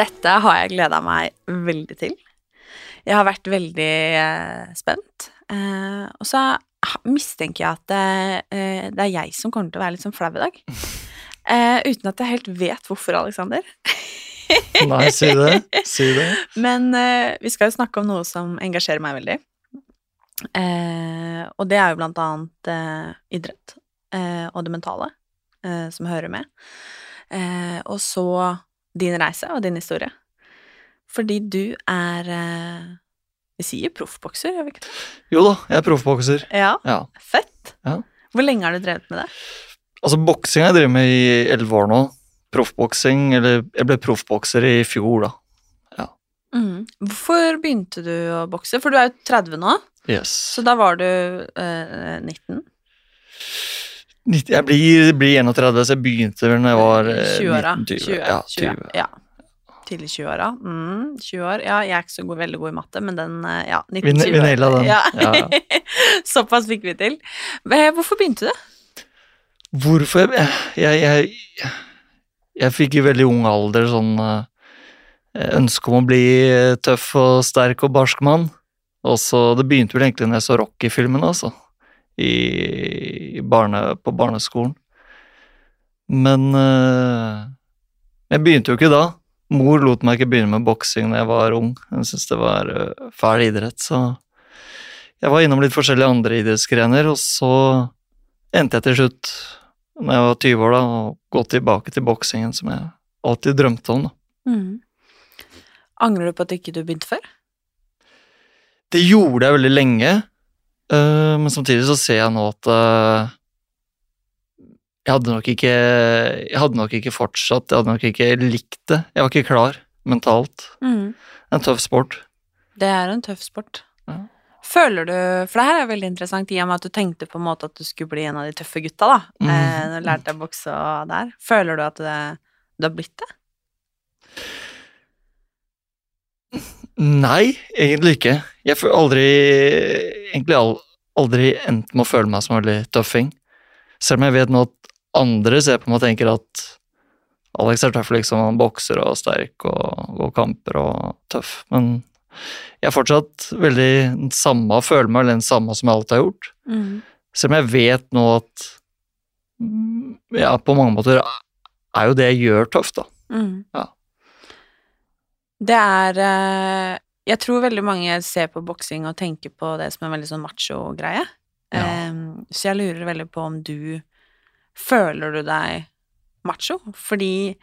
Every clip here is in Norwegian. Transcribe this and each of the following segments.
Dette har jeg gleda meg veldig til. Jeg har vært veldig eh, spent. Eh, og så mistenker jeg at det, eh, det er jeg som kommer til å være litt sånn flau i dag. Eh, uten at jeg helt vet hvorfor, Aleksander. Nei, si det. Si det. Men eh, vi skal jo snakke om noe som engasjerer meg veldig. Eh, og det er jo blant annet idrett eh, og det mentale eh, som hører med. Eh, og så din reise og din historie. Fordi du er eh, Vi sier proffbokser, gjør vi ikke det? Jo da, jeg er proffbokser. Ja, Ja. fett. Ja. Hvor lenge har du drevet med det? Altså, boksing har jeg drevet med i elleve år nå. Proffboksing Eller jeg ble proffbokser i fjor, da. Mhm. Hvorfor begynte du å bokse? For du er jo 30 nå, Yes. så da var du eh, 19? 90 Jeg blir, blir 31, så jeg begynte vel da jeg var eh, 20-åra. 19-20. 20, Ja, 20, 20. ja. Tidlig 20-åra. Mm, 20 år. Ja, jeg er ikke så god, veldig god i matte, men den eh, Ja, Vi, 1920. vi naila den. Ja. Ja, ja. Såpass fikk vi til. Hvorfor begynte du? Hvorfor jeg, jeg, jeg, jeg fikk i veldig ung alder sånn eh, ønske om å bli eh, tøff og sterk og barsk mann. Og så, Det begynte vel egentlig når jeg så Rocky-filmen, altså. I, barne, på barneskolen. Men eh, jeg begynte jo ikke da. Mor lot meg ikke begynne med boksing da jeg var ung. Hun syntes det var eh, fæl idrett, så jeg var innom litt forskjellige andre idrettsgrener, og så endte jeg til slutt, når jeg var 20 år, da, og gått tilbake til boksingen, som jeg alltid drømte om. da. Mm. Angrer du på at ikke du begynte før? Det gjorde jeg veldig lenge, øh, men samtidig så ser jeg nå at uh, jeg hadde nok ikke Jeg hadde nok ikke fortsatt, jeg hadde nok ikke likt det. Jeg var ikke klar mentalt. Mm. En tøff sport. Det er en tøff sport. Ja. Føler du For det her er veldig interessant, i og med at du tenkte på en måte at du skulle bli en av de tøffe gutta, da. Mm. Eh, når du lærte deg å bokse og der. Føler du at det, du har blitt det? Nei, egentlig ikke. Jeg har aldri Egentlig aldri endt med å føle meg som en veldig tøffing. Selv om jeg vet nå at andre ser på meg og tenker at Alex er tøff, liksom. Han bokser og er sterk og går kamper og tøff. Men jeg er fortsatt veldig den samme, føler meg den samme som jeg alltid har gjort. Mm. Selv om jeg vet nå at mm, ja, på mange måter er jo det jeg gjør, tøft, da. Mm. Ja. Det er eh, Jeg tror veldig mange ser på boksing og tenker på det som en veldig sånn macho-greie. Ja. Så jeg lurer veldig på om du Føler du deg macho? Fordi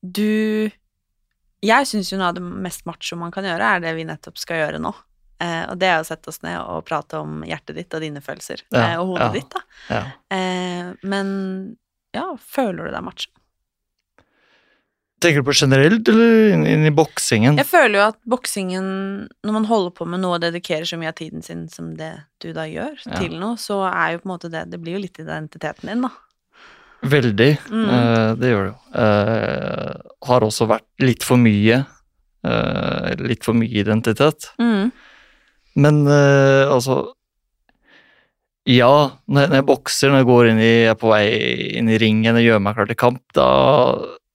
du Jeg syns jo noe av det mest macho man kan gjøre, er det vi nettopp skal gjøre nå. Eh, og det er å sette oss ned og prate om hjertet ditt og dine følelser. Ja, eh, og hodet ja. ditt, da. Ja. Eh, men ja, føler du deg macho? Tenker du på generelt, eller inn, inn i boksingen? Jeg føler jo at boksingen, når man holder på med noe og dedikerer så mye av tiden sin som det du da gjør, Ja. til noe, så er jo på en måte det Det blir jo litt identiteten din, da. Veldig. Mm. eh, det gjør det jo. Eh, har også vært litt for mye. eh, litt for mye identitet. Mm. Men eh, altså Ja, når jeg, når jeg bokser, når jeg går inn i, jeg er på vei inn i ringen og gjør meg klar til kamp, da,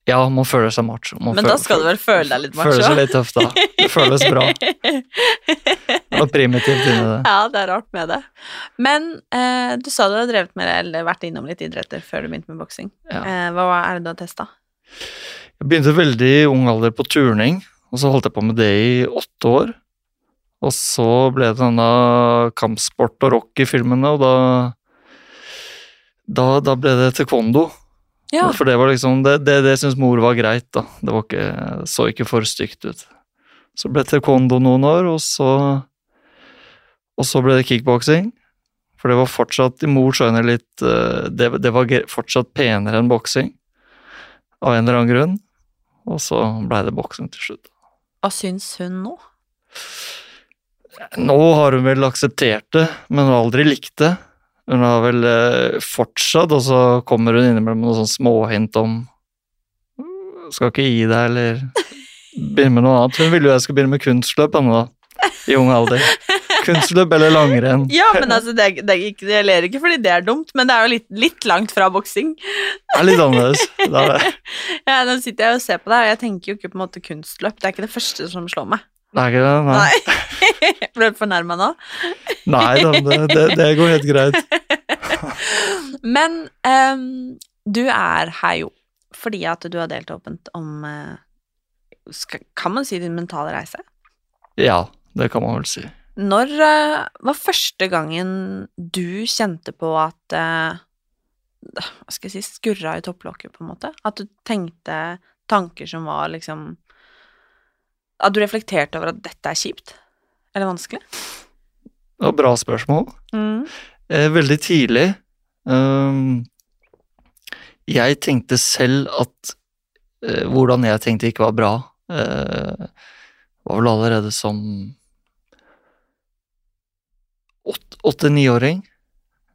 Ja, man føler seg macho. Man Men føler, da skal du vel føle deg litt macho? Føler seg litt tøff, da. Det føles bra. Det var primitivt inni det. Ja, det er rart med det. Men eh, du sa du har drevet med eller vært innom litt idretter før du begynte med boksing. Ja. Eh, hva er det du har testa? Jeg begynte veldig i ung alder på turning, og så holdt jeg på med det i åtte år. Og så ble det denne kampsport og rock i filmene, og da Da, da ble det taekwondo. Ja. For det var liksom Det, det, det syntes mor var greit, da. Det var ikke, så ikke for stygt ut. Så ble det taekwondo noen år, og så Og så ble det kickboksing. For det var fortsatt i mors øyne litt eh, det, det var fortsatt penere enn boksing. Av en eller annen grunn. Og så blei det boksing til slutt. Hva syns hun nå? Nå har hun vel akseptert det, men hun har aldri likt det. Hun har vel eh, fortsatt, og så kommer hun innimellom med noen sånn småhint om Skal ikke gi deg, eller begynne med noe annet. Hun ville jo jeg skulle begynne med kunstløp ennå. I ung alder. Kunstløp eller langrenn. Ja, men altså, det, er- det er ikke, jeg ler ikke fordi det er dumt, men det er jo litt, litt langt fra boksing. Det er litt annerledes. Det er det. Ja, nå sitter jeg og ser på deg, og jeg tenker jo ikke på en måte kunstløp. Det er ikke det første som slår meg. Det er ikke det? Nei. Nei. Ble du fornærma nå? Nei det, det, det går helt greit. Men um, du er her jo fordi at du har delt åpent om eh, skal, Kan man si din mentale reise? Ja, det kan man vel si. Når uh, var første gangen du kjente på at uh, Hva skal jeg si Skurra i topplokket, på en måte? At du tenkte tanker som var liksom At du reflekterte over at dette er kjipt? Eller vanskelig? Det var bra spørsmål. Mm. Eh, veldig tidlig. Um, jeg tenkte selv at eh, hvordan jeg tenkte ikke var bra, Det var vel allerede som åt- åtte-niåring.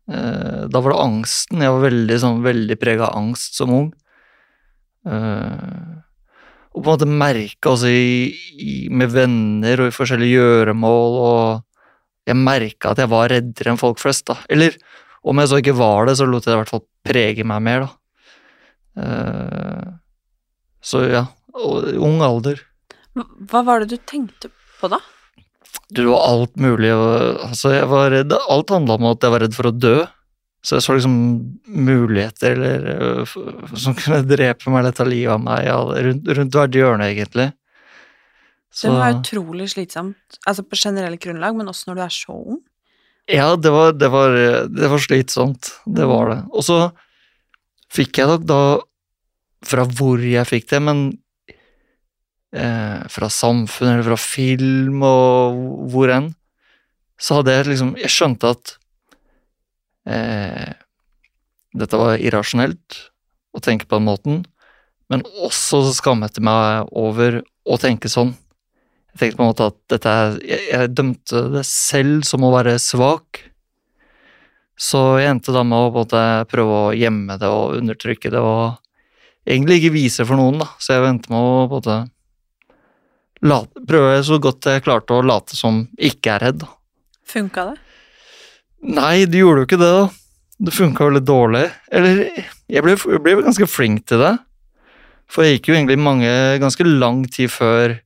Eh, da var det angsten. Jeg var veldig, sånn, veldig prega av angst som ung. Eh, og på en måte merka også i, i, med venner og i forskjellige gjøremål og jeg merka at jeg var reddere enn folk flest, da. Eller om jeg så ikke var det, så lot jeg det i hvert fall prege meg mer, da. Uh, så ja, og, ung alder. Hva- var det du tenkte på da? Du det var alt mulig, altså jeg var redd Alt handla om at jeg var redd for å dø. Så jeg så liksom muligheter eller, øh, som kunne drepe meg eller ta livet av meg rundt, rundt hvert hjørne, egentlig. Det var utrolig slitsomt, altså på generelt grunnlag, men også når du er så ung. Ja, det var, det var, det var slitsomt. Det var det. Og så fikk jeg nok da, fra hvor jeg fikk det, men eh, fra samfunn eller fra film og hvor enn, så hadde jeg liksom Jeg skjønte at eh, dette var irrasjonelt å tenke på den måten, men også skammet jeg meg over å tenke sånn. Jeg tenkte på en måte at dette jeg, jeg dømte det selv som å være svak. Så jeg endte da med å måte prøve å gjemme det og undertrykke det og egentlig ikke vise for noen, da. Så jeg endte med å måte late, prøve så godt jeg klarte å late som ikke er redd. Funka det? Nei, det gjorde jo ikke det, da. Det funka veldig dårlig. Eller, jeg ble, jeg ble ganske flink til det. For jeg gikk jo egentlig mange, ganske lang tid før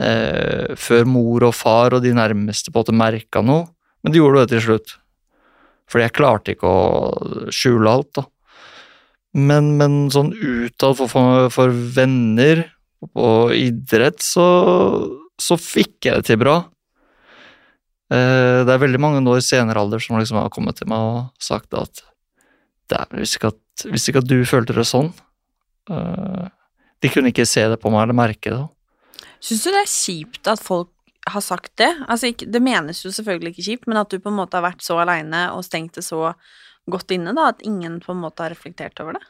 eh, Før mor og far og de nærmeste på en måte merka noe. Men de gjorde det til slutt. Fordi jeg klarte ikke å skjule alt, da. Men, men sånn utad for, for, for venner og idrett, så, så fikk jeg det til bra. Eh, Det er veldig mange år senere alder som liksom har kommet til meg og sagt at er, visste ikke at, du følte det sånn. Eh, De kunne ikke se det på meg eller merke det. Syns du det er kjipt at folk har sagt det? Altså, ikke, det menes jo selvfølgelig ikke kjipt, men at du på en måte har vært så aleine og stengt det så godt inne, da, at ingen på en måte har reflektert over det?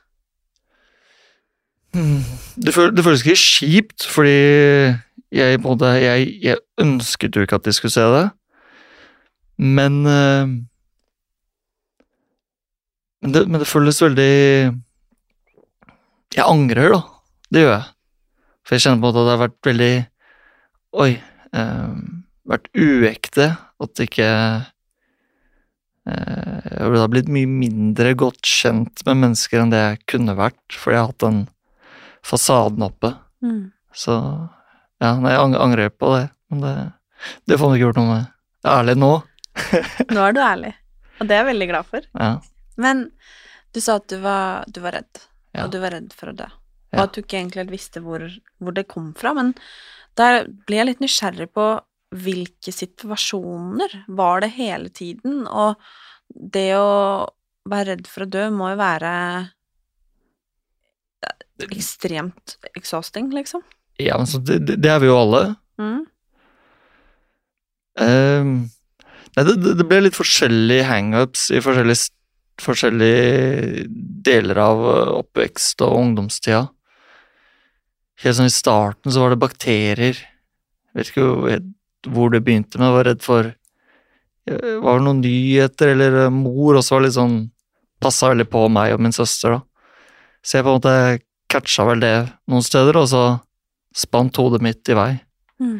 Det, føl, det føles ikke kjipt, fordi jeg, både, jeg, jeg ønsket jo ikke at de skulle se det. Men eh, men det, men det føles veldig Jeg angrer, da. Det gjør jeg. For jeg kjenner på at det har vært veldig Oi. eh, vært uekte. At det ikke eh, Jeg ha blitt mye mindre godt kjent med mennesker enn det jeg kunne vært, fordi jeg har hatt den fasaden oppe. Mm. Så ja, nei, jeg angrer på det. Men det, det får man ikke gjort noe med. Ærlig nå. Nå er du ærlig, og det er jeg veldig glad for. Ja. Men du sa at du var, du var redd, Ja. og du var redd for å dø. Og at du ikke egentlig visste hvor, hvor det kom fra. Men der blir jeg litt nysgjerrig på hvilke situasjoner var det hele tiden, og det å være redd for å dø må jo være ekstremt exhausting, liksom. Ja, men så det, det er vi jo alle. Mm. Ehm, nei, det, det- ble litt forskjellige hangups i forskjellige, forskjellige deler av eh, oppvekst og ungdomstida. Helt sånn i starten så var det bakterier. Jeg vet ikke hvor- det begynte, men jeg var redd for eh, Var det noen nyheter, eller eh, mor også var litt sånn Passa veldig på meg og min søster, da. Så jeg på en måte catcha vel det noen steder, og så spant hodet mitt i vei. Mm.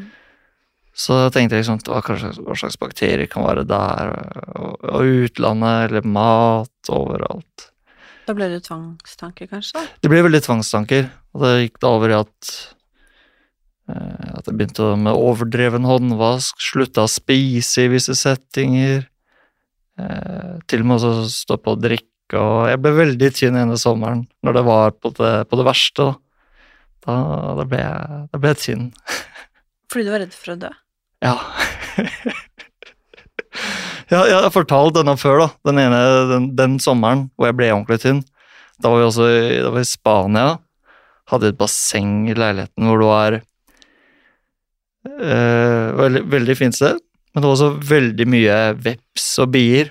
Så jeg tenkte liksom hva, hva slags bakterier kan være der, og, og utlandet, eller mat overalt. Da ble det tvangstanker, kanskje? Det ble veldig tvangstanker, og det gikk da over i at eh, at jeg begynte med overdreven håndvask, slutta å spise i visse settinger, eh, til og med å stå på å drikke, og jeg ble veldig tynn ene sommeren, når det var på det, på det verste, da. Da, da, ble jeg, da ble jeg tynn. Fordi du var redd for å dø? Ja. ja, jeg har fortalt denne før, da. Den ene den, den sommeren hvor jeg ble ordentlig tynn. Da var vi også i, var i Spania. Hadde et basseng i leiligheten hvor det var øh, veldig, veldig fint sted, men det var også veldig mye veps og bier.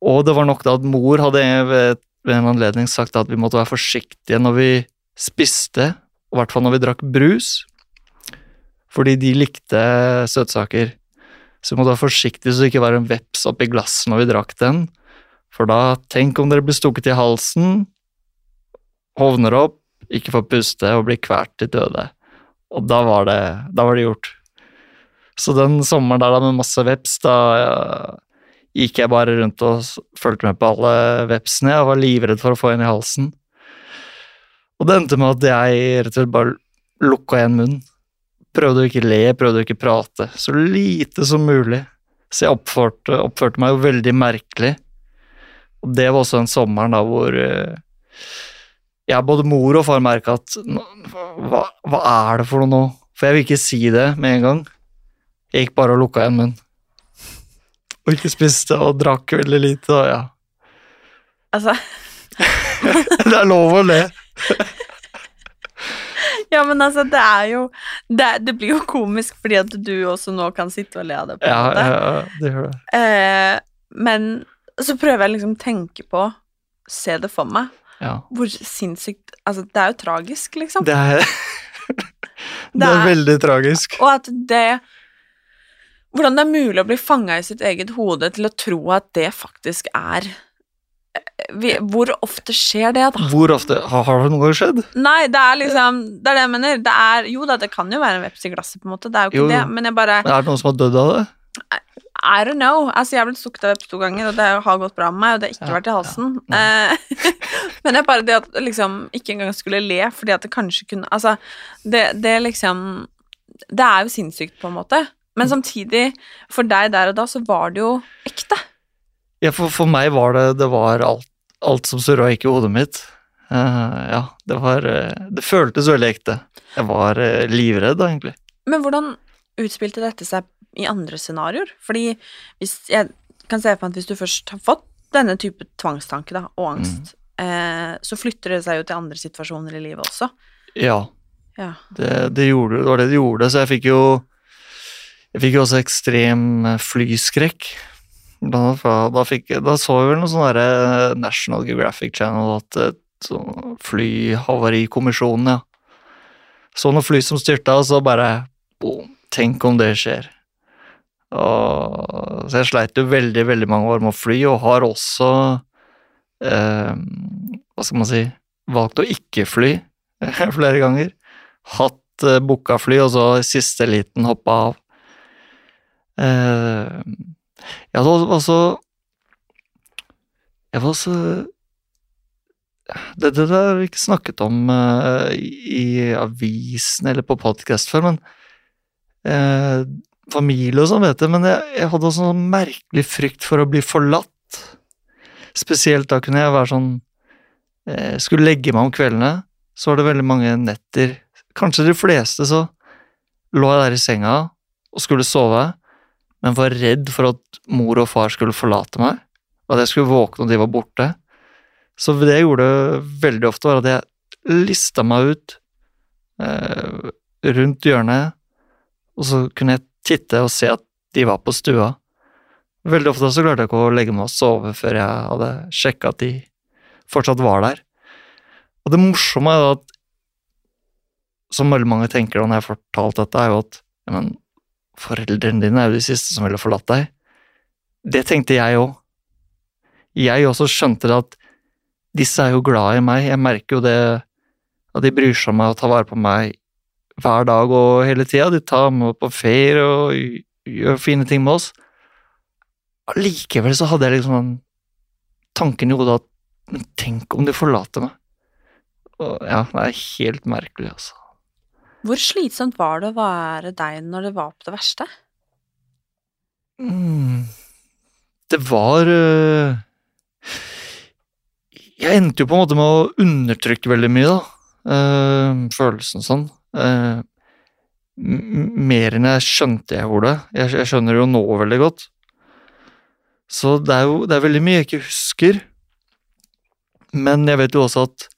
Og det var nok da at mor hadde ved, ved en anledning sagt at vi måtte være forsiktige når vi spiste, i hvert fall når vi drakk brus fordi de likte søtsaker. Så vi måtte være forsiktige så det ikke var en veps oppi glasset når vi drakk den. For da, tenk om dere blir stukket i halsen, hovner opp, ikke får puste og blir kvalt til døde. Og da var det, da var det gjort. Så den sommeren der da med masse veps, da ja, gikk jeg bare rundt og fulgte med på alle vepsene. Jeg var livredd for å få en i halsen. Og det endte med at jeg rett og slett bare lukka igjen munnen prøvde å ikke le, prøvde å ikke prate. Så lite som mulig. Så jeg oppførte, oppførte meg jo veldig merkelig. Og det var også den sommeren da hvor eh, ja, både mor og far merka at hva, hva er det for noe nå? For jeg vil ikke si det med en gang. Jeg gikk bare og lukka igjen munnen. Og ikke spiste og drakk veldig lite og ja. Altså Det er lov å le. Ja, men altså, det er jo Det, det blir jo komisk fordi at du også nå kan sitte og le av det, på en Ja, måte. ja, det gjør det. Eh, men så prøver jeg liksom å tenke på Se det for meg. Ja. Hvor sinnssykt Altså, det er jo tragisk, liksom. Det er, det er veldig tragisk. Og at det Hvordan det er mulig å bli fanga i sitt eget hode til å tro at det faktisk er vi, Hvor ofte skjer det, da? Hvor ofte Har, har det noen gang skjedd? Nei, det er liksom Det er det jeg mener. Det er, jo da, det kan jo være en veps i glasset, på en måte. Det er jo ikke Jo, det. Men jeg bare Men Er det noen som har dødd av det? I don't know. Altså, jeg har blitt stukket av veps to ganger, og det har gått bra med meg, og det har ikke Ja, vært i halsen. Ja, men er bare det at liksom ikke engang skulle le, fordi at det kanskje kunne Altså, det, det liksom Det er jo sinnssykt, på en måte. Men samtidig, for deg der og da, så var det jo ekte. Ja, for, for meg var det Det var alt, alt som surra gikk i hodet mitt. Eh, ja, det var eh, Det føltes veldig ekte. Jeg var uh, livredd, egentlig. Men hvordan utspilte dette seg i andre scenarioer? Fordi hvis jeg kan se for meg at hvis du først har fått denne type tvangstanke da, og angst, eh, så flytter det seg jo til andre situasjoner i livet også. Ja, Ja. det, det, gjorde, det var det det gjorde. Så jeg fikk jo Jeg fikk jo også ekstrem eh, flyskrekk. Da, da, fikk, da så vi vel noe sånn National Geographic Channel at et sånn flyhavarikommisjon, ja. Så noen fly som styrta, og så bare boom, Tenk om det skjer. Og, så jeg sleit jo veldig, veldig mange år med å fly, og har også eh, Hva skal man si Valgt å ikke fly flere ganger. Hatt eh, booka fly, og så i siste liten hoppa av. Eh, jeg hadde også Jeg var så det, det, det har vi ikke snakket om uh, i, avisen eller på podkast før, men uh, familie og sånn vet jeg, men jeg, jeg hadde også en merkelig frykt for å bli forlatt. Spesielt da kunne jeg være sånn uh, Skulle legge meg om kveldene, så var det veldig mange netter Kanskje de fleste så lå jeg der i senga og skulle sove, men var redd for at mor og far skulle forlate meg, og at jeg skulle våkne og de var borte. Så det jeg gjorde veldig ofte, var at jeg lista meg ut eh, rundt hjørnet, og så kunne jeg titte og se at de var på stua. Veldig ofte så klarte jeg ikke å legge meg og sove før jeg hadde sjekka at de fortsatt var der. Og det morsomme er jo at, som veldig mange tenker når jeg har fortalt dette, er jo at ja, men, foreldrene dine er jo de siste som ville forlatt deg. Det tenkte jeg òg. Jeg også skjønte det at disse er jo glad i meg, jeg merker jo det at de bryr seg om meg og tar vare på meg hver dag og hele tida. De tar med på ferie og gjør fine ting med oss. Allikevel så hadde jeg liksom tanken i hodet at men tenk om de forlater meg. Og ja, det er helt merkelig, altså. Hvor slitsomt var det å være deg når det var på det verste? Mm. Det var øh... Jeg endte jo på en måte med å undertrykke veldig mye, da. Uh, følelsen sånn. Uh, mer enn jeg skjønte jeg gjorde. Jeg, jeg skjønner det jo nå veldig godt. Så det er jo det er veldig mye jeg ikke husker. Men jeg vet jo også at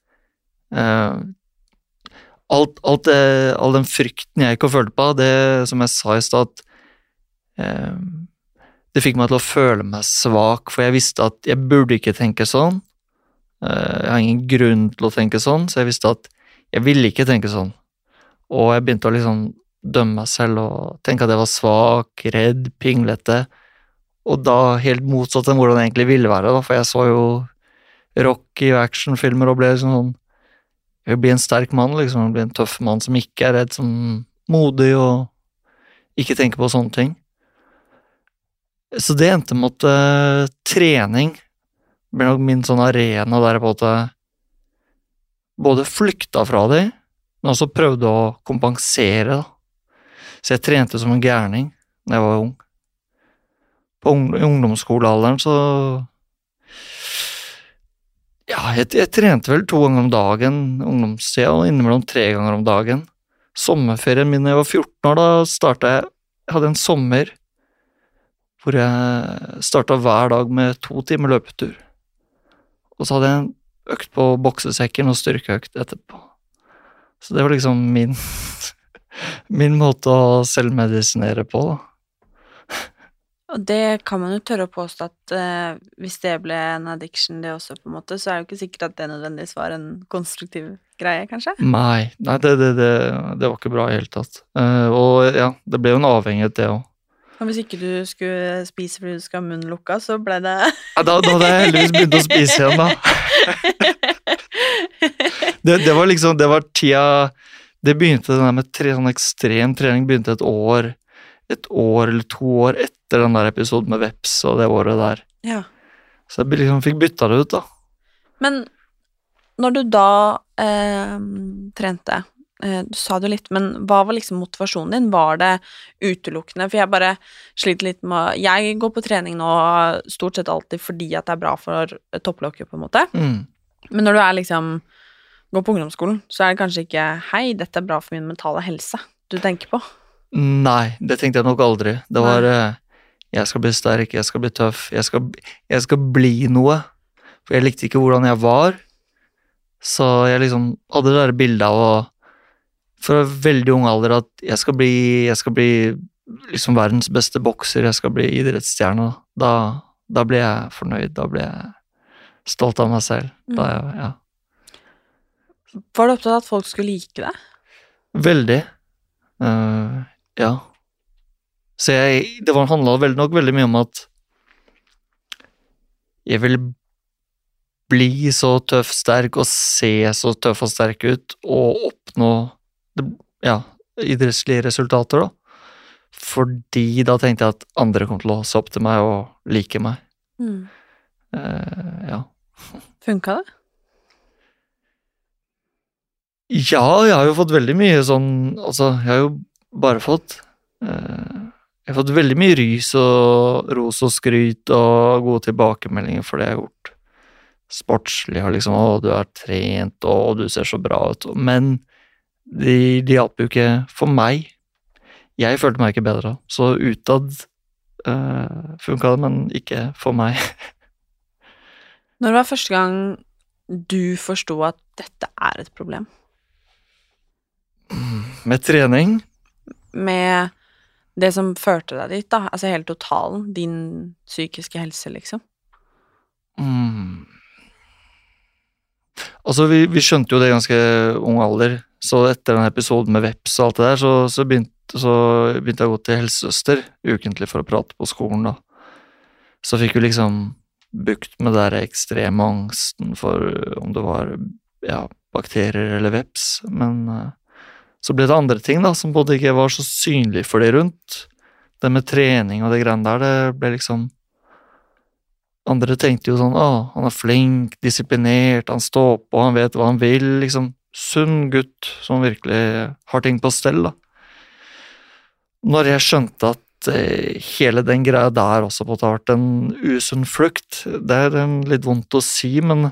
alt, alt det, all den frykten jeg ikke har følt på, det som jeg sa i stad, eh, det fikk meg til å føle meg svak, for jeg visste at jeg burde ikke tenke sånn. Eh, jeg har ingen grunn til å tenke sånn, så jeg visste at jeg ville ikke tenke sånn. Og jeg begynte å liksom dømme meg selv og tenke at jeg var svak, redd, pinglete. Og da helt motsatt enn hvordan jeg egentlig ville være, da, for jeg så jo Rocky og actionfilmer og ble liksom sånn Jeg vil bli en sterk mann, liksom. Jeg bli en tøff mann som ikke er redd, som modig og ikke tenker på sånne ting. Så det endte med at uh, trening ble nok min sånn arena der jeg på en måte både flykta fra de, men også prøvde å kompensere, da. Så jeg trente som en gærning da jeg var ung. På ung ungdomsskolealderen så Ja, jeg, jeg, trente vel to ganger om dagen ungdomstida, og innimellom tre ganger om dagen. Sommerferien min da jeg var 14 år, da starta jeg hadde en sommer hvor jeg starta hver dag med to timer løpetur. Og så hadde jeg en økt på boksesekken og styrkeøkt etterpå. Så det var liksom min min måte å selvmedisinere på, da. Og det kan man jo tørre å påstå at eh, hvis det ble en addiction, det også, på en måte, så er det jo ikke sikkert at det nødvendigvis var en konstruktiv greie, kanskje? Nei, nei det, det, det, det var ikke bra i det hele tatt. Uh, og ja, det ble jo en avhengighet, det òg. Og hvis ikke du skulle spise fordi du skulle ha munnen lukka, så ble det ja, da, da hadde jeg heldigvis begynt å spise igjen, da. det, det, var liksom Det var tida Det begynte den der med tre, sånn ekstrem trening begynte et år et år eller to år etter den der episoden med veps og det året der. Ja. Så jeg liksom fikk bytta det ut, da. Men når du da eh, trente, eh, du sa det jo litt, men hva var liksom motivasjonen din? Var det utelukkende For jeg bare sliter litt med Jeg går på trening nå stort sett alltid fordi at det er bra for topplokket, på en måte. Mm. Men når du er liksom går på ungdomsskolen, så er det kanskje ikke 'hei, dette er bra for min mentale helse' du tenker på. Nei, det tenkte jeg nok aldri. Det var uh, 'jeg skal bli sterk, jeg skal bli tøff, jeg skal, jeg skal bli noe'. For jeg likte ikke hvordan jeg var. Så jeg liksom hadde det der bildet av å Fra veldig ung alder at jeg skal bli, jeg skal bli liksom verdens beste bokser, jeg skal bli idrettsstjerne. Da, da blir jeg fornøyd. Da blir jeg stolt av meg selv. Mm. Da, ja. Var du opptatt av at folk skulle like deg? Veldig. Uh, ja. Så jeg Det handla vel nok veldig mye om at jeg ville bli så tøff, sterk og se så tøff og sterk ut og oppnå ja, idrettslige resultater, da. Fordi da tenkte jeg at andre kom til å se opp til meg og like meg. Mm. Uh, ja. Funka det? Ja, jeg har jo fått veldig mye sånn Altså, jeg har jo bare fått eh, Jeg har fått veldig mye rys og ros og skryt og gode tilbakemeldinger for det jeg har gjort. Sportslig og liksom 'Å, du er trent, og du ser så bra ut', men de, de hjalp jo ikke for meg. Jeg følte meg ikke bedre, så utad eh, funka det, men ikke for meg. Når var første gang du forsto at dette er et problem? Med trening Med det som førte deg dit, da? Altså hele totalen? Din psykiske helse, liksom? mm. Altså, vi, vi, skjønte jo det ganske ung alder, så etter den episoden med veps og alt det der, så, så, begynte, så begynte, jeg å gå til helsesøster ukentlig for å prate på skolen, da. Så fikk vi liksom bukt med den ekstreme angsten for om det var ja, bakterier eller veps, men uh, så ble det andre ting da, som både ikke var så synlig for de rundt. Det med trening og det greiene der, det ble liksom Andre tenkte jo sånn å, han er flink, disiplinert, han står på, han vet hva han vil, liksom. Sunn gutt som virkelig har ting på stell, da. Når jeg skjønte at eh, hele den greia der også måtte ha vært en usunn flukt, det er litt vondt å si, men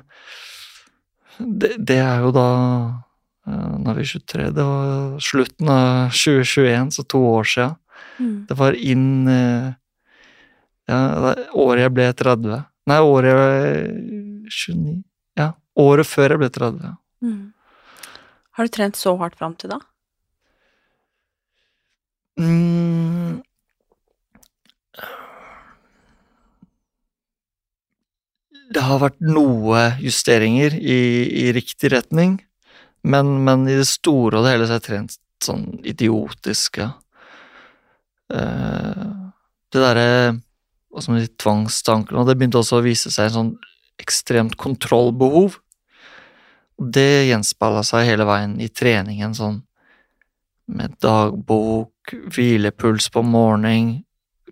det, det er jo da Nå er vi 23, det var slutten av 2021, så to år sia. Mm. Det var inn eh, ja, året jeg ble 30. Nei, året jeg 29 Ja, året før jeg ble 30. Mm. Har du trent så hardt fram til da? Mm. Det har vært noe justeringer i, i riktig retning, men, men, i det store og det hele så har jeg trent sånn idiotisk, ja. Uh, det derre hva som er tvangstankene, og det begynte også å vise seg en sånn ekstremt kontrollbehov. Det gjenspeila seg hele veien i treningen, sånn med dagbok, hvilepuls på morgenen,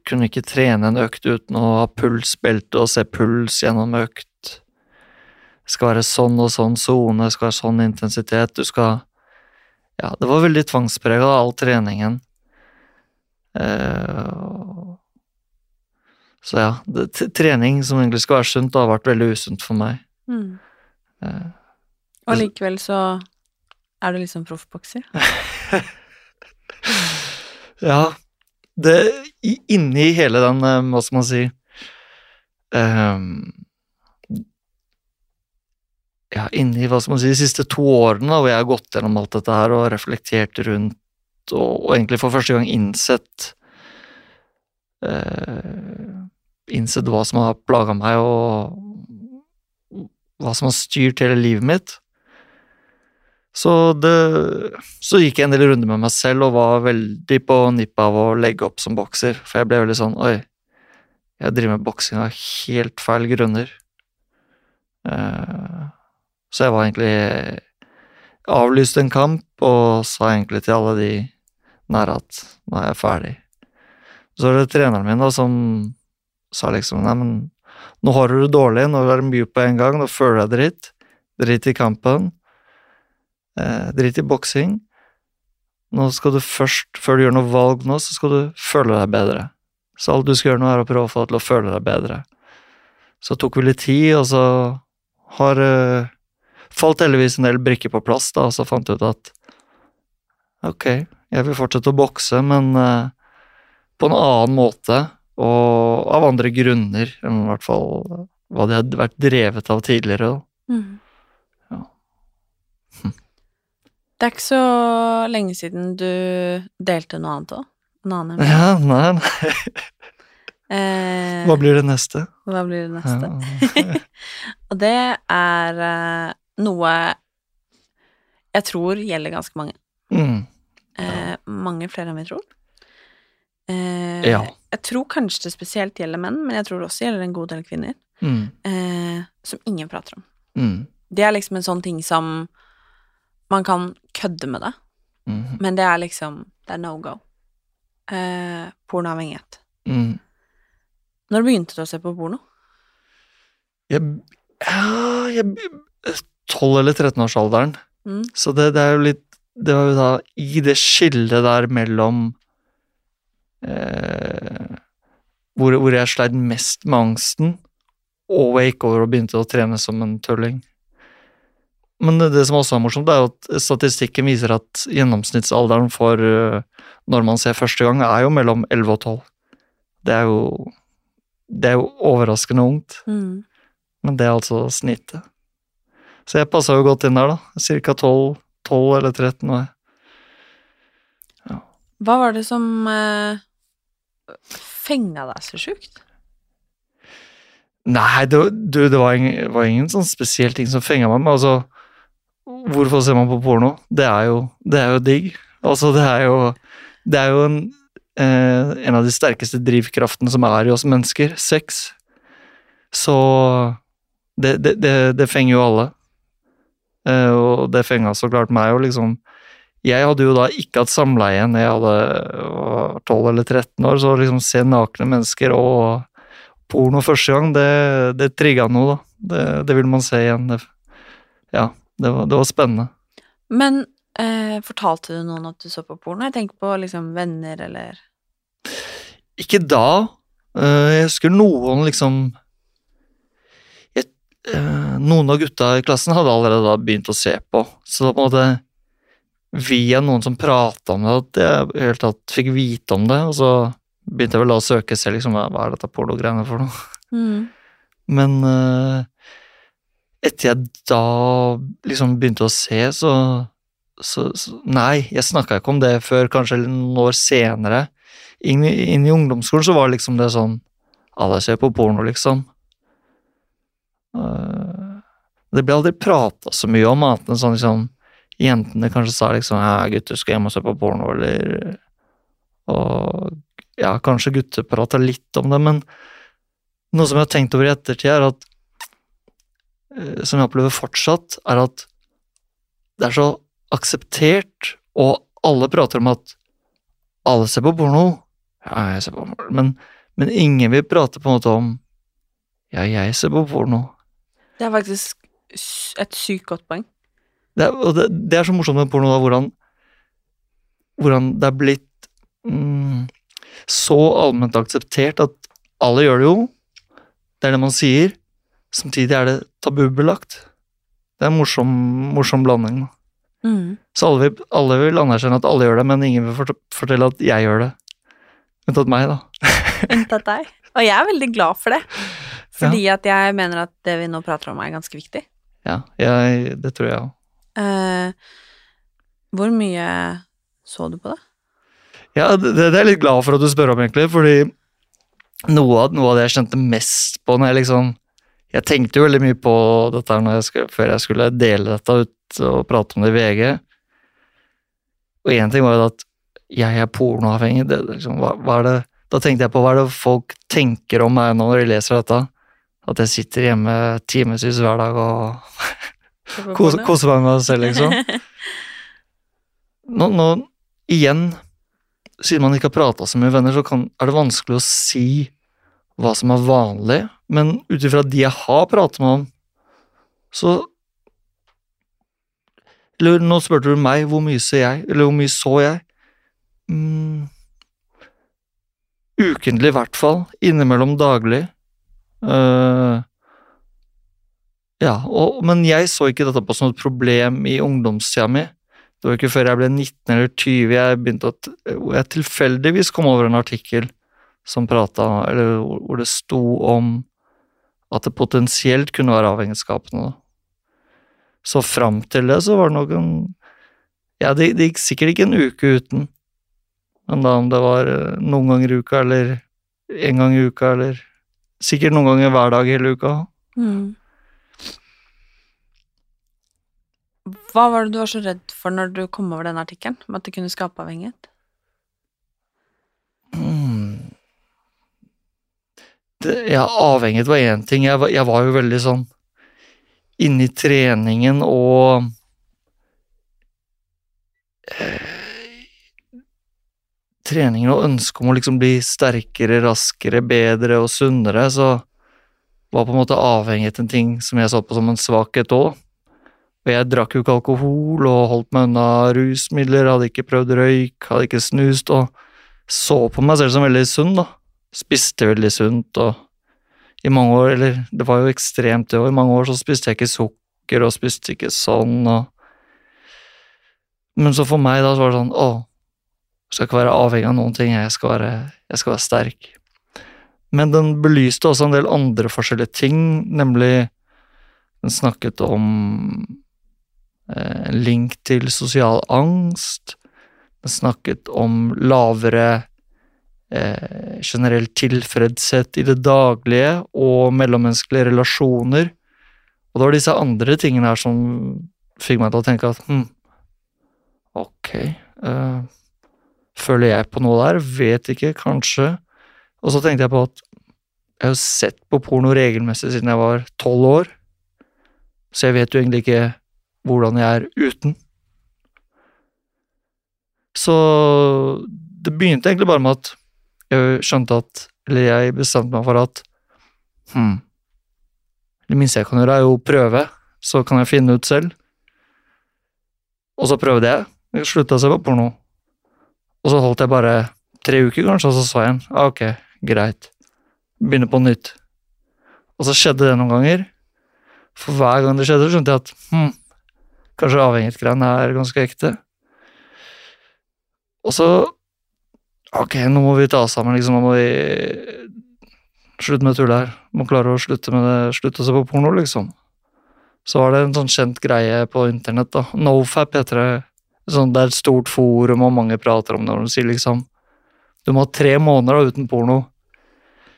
kunne ikke trene en økt uten å ha pulsbelte og se puls gjennom økt. Det skal være sånn og sånn sone, skal være sånn intensitet, du skal Ja, det var veldig tvangsprega, all treningen. Eh, så ja, det, trening som egentlig skal være sunt, har vært veldig usunt for meg. Mm. Eh, og likevel så er du liksom proffbokser? ja. Det Inni hele den, eh, hva skal man si um, Ja, inni hva skal man si, de siste to årene hvor jeg har gått gjennom alt dette her og reflektert rundt, og, og egentlig for første gang innsett eh, innsett hva som har plaga meg, og hva som har styrt hele livet mitt. Så det Så gikk jeg en del runder med meg selv og var veldig på nippet av å legge opp som bokser, for jeg ble veldig sånn Oi, jeg driver med boksing av helt feil grunner. Eh, så jeg var egentlig Avlyste en kamp og sa egentlig til alle de nære at nå er jeg ferdig. Så var det treneren min da som sa liksom nei, men nå har du det dårlig, nå er det mye på en gang, nå føler jeg dritt. Drit i kampen. Eh, drit i boksing. Nå skal du først, før du gjør noe valg nå, så skal du føle deg bedre. Så alt du skal gjøre nå, er å prøve å få deg til å føle deg bedre. Så tok vi litt tid, og så har uh, falt heldigvis en del brikker på plass, da, og så fant jeg ut at ok, jeg vil fortsette å bokse, men uh, på en annen måte og av andre grunner enn i hvert fall hva de hadde vært drevet av tidligere. Mm. Ja. Hm. Det er ikke så lenge siden du delte noe annet òg? En annen Ja, nei, nei. eh, hva blir det neste? Hva blir det neste? Ja. og det er eh, noe jeg tror gjelder ganske mange. Mm. Eh, mange flere enn vi tror. Eh, ja. Jeg tror kanskje det spesielt gjelder menn, men jeg tror det også gjelder en god del kvinner. Mm. Eh, som ingen prater om. Mm. Det er liksom en sånn ting som Man kan kødde med det, mm. men det er liksom Det er no go. Eh, pornoavhengighet. Mm. Når begynte du å se på porno? Jeg Ja, jeg 12- eller 13-årsalderen. Mm. Så det, det er jo litt Det var jo da i det skillet der mellom eh, hvor, hvor jeg sleit mest med angsten, og jeg gikk over og begynte å trene som en tulling. Men det, det som også er morsomt, er jo at statistikken viser at gjennomsnittsalderen for eh, når man ser første gang, er jo mellom 11 og 12. Det er jo Det er jo overraskende ungt, Mm. men det er altså snittet. Så jeg passa jo godt inn der, da. Cirka 12, 12 eller 13 år. Hva var det som eh, fenga deg så sjukt? Nei, det, var- du, det var ingen, var ingen sånn spesiell ting som fenga meg. Men altså, hvorfor ser man på porno? Det er jo, det er jo digg. Altså, det er jo, det er jo en, eh, en av de sterkeste drivkraftene som er i oss mennesker. Sex. Så det, det, det, det fenger jo alle. Eh, og det fenga så klart meg og liksom. Jeg hadde jo da ikke hatt samleie når jeg hadde var 12 eller 13 år, så liksom se nakne mennesker og porno første gang, det, det trigga noe, da. Det, det vil man se igjen. Det, ja, det var, det var spennende. Men eh, fortalte du noen at du så på porno? Jeg tenker på liksom venner eller Ikke da. Eh, Jeg husker noen liksom Noen av gutta i klassen hadde allerede da begynt å se på, så på en måte via noen som prata om det, at jeg hele tatt fikk vite om det, og så begynte jeg vel da å søke selv, liksom, hva er dette pornogreiene for noe? mm. Men uh, etter jeg da liksom begynte å se, så, så, så Nei, jeg snakka ikke om det før kanskje noen år senere. Inn, i- inn i ungdomsskolen så var det liksom det sånn Alle ser på porno, liksom. Eh, det ble aldri prata så mye om, annet enn sånn liksom Jentene kanskje sa liksom ja, gutter skal hjem og se på porno, eller Og ja, kanskje gutter prata litt om det, men noe som jeg har tenkt over i ettertid, er at eh, Som jeg opplever fortsatt, er at det er så akseptert, og alle prater om at alle ser på porno. Ja, jeg ser på porno. Men, men ingen vil prate på en måte om Ja, jeg ser på porno. Det er faktisk et sykt godt poeng. Det er, og det, det er så morsomt med porno, da, hvordan, hvordan det er blitt mm, så allment akseptert at alle gjør det jo. Det er det man sier. Samtidig er det tabubelagt. Det er en morsom, morsom blanding. da. Mm. Så alle vil, alle vil anerkjenne at alle gjør det, men ingen vil fortelle at jeg gjør det. Unntatt meg, da. Unntatt deg. Og jeg er veldig glad for det. Fordi at jeg mener at det vi nå prater om, er ganske viktig. Ja, jeg, det tror jeg òg. Uh, hvor mye så du på det? Ja, det, det er jeg litt glad for at du spør om, egentlig, fordi noe av, noe av det jeg kjente mest på når jeg liksom Jeg tenkte jo veldig mye på dette her når jeg skulle, før jeg skulle dele dette ut og prate om det i VG. Og én ting var jo at jeg er pornoavhengig. Det, liksom, hva, hva er det, da tenkte jeg på hva er det folk tenker om meg når de leser dette. At jeg sitter hjemme timevis hver dag og koser, koser meg med meg selv, liksom. Nå, nå igjen, siden man ikke har prata så mye venner, så kan, er det vanskelig å si hva som er vanlig, men ut ifra de jeg har pratet med om, så Eller nå spurte du meg hvor mye ser jeg, eller hvor mye så jeg? Mm, ukentlig, i hvert fall. Innimellom daglig. Eh, ja, og, men jeg så ikke dette på som et problem i ungdomstida mi. Det var ikke før jeg ble 19 eller 20 jeg begynte at jeg tilfeldigvis kom over en artikkel som prata, eller hvor det sto om at det potensielt kunne være avhengighetsskapende. Så fram til det så var det nok en Ja, det, det gikk sikkert ikke en uke uten. Men da om det var eh, noen ganger i uka, eller en gang i uka, eller sikkert noen ganger hver dag hele uka. Mm. Hva var det du var så redd for når du kom over den artikkelen? med at det kunne skape avhengighet? Mm. Det, ja, avhengighet var én ting. Jeg var, jeg var jo veldig sånn inne i treningen og eh, Treningen og ønsket om å liksom bli sterkere, raskere, bedre og sunnere, så var på en måte avhengighet en ting som jeg så på som en svakhet òg. Og jeg drakk jo ikke alkohol og holdt meg unna rusmidler, hadde ikke prøvd røyk, hadde ikke snust, og så på meg selv som veldig sunn, da. Spiste veldig sunt, og i mange år, eller det var jo ekstremt det, og i mange år så spiste jeg ikke sukker og spiste ikke sånn, og Men så for meg da så var det sånn, å, jeg skal ikke være avhengig av noen ting, jeg skal være, jeg skal være sterk. Men den belyste også en del andre forskjellige ting, nemlig den snakket om eh, en link til sosial angst. Den snakket om lavere eh, generell tilfredshet i det daglige og mellommenneskelige relasjoner. Og det var disse andre tingene her som fikk meg til å tenke at hm, ok eh, Føler jeg på noe der? Vet ikke, kanskje. Og så tenkte jeg på at jeg har sett på porno regelmessig siden jeg var tolv år, så jeg vet jo egentlig ikke hvordan jeg er uten. Så det begynte egentlig bare med at jeg skjønte at Eller jeg bestemte meg for at hm, det minste jeg kan gjøre, er jo å prøve, så kan jeg finne ut selv. Og så prøvde jeg. Jeg slutta å se på porno. Og så holdt jeg bare tre uker, kanskje, og så sa jeg igjen. Ah, ok, greit. Begynne på nytt. Og så skjedde det noen ganger. For hver gang det skjedde, skjønte jeg at hm, kanskje avhengighetsgreiene er ganske ekte. Og så Ok, nå må vi ta oss sammen, liksom. Nå må vi slutte med tullet her. Må klare å slutte med det, slutte å se på porno, liksom. Så var det en sånn kjent greie på internett, da. Nofap heter det. Sånn, det er et stort forum, og mange prater om det, og de sier liksom Du må ha tre måneder da, uten porno.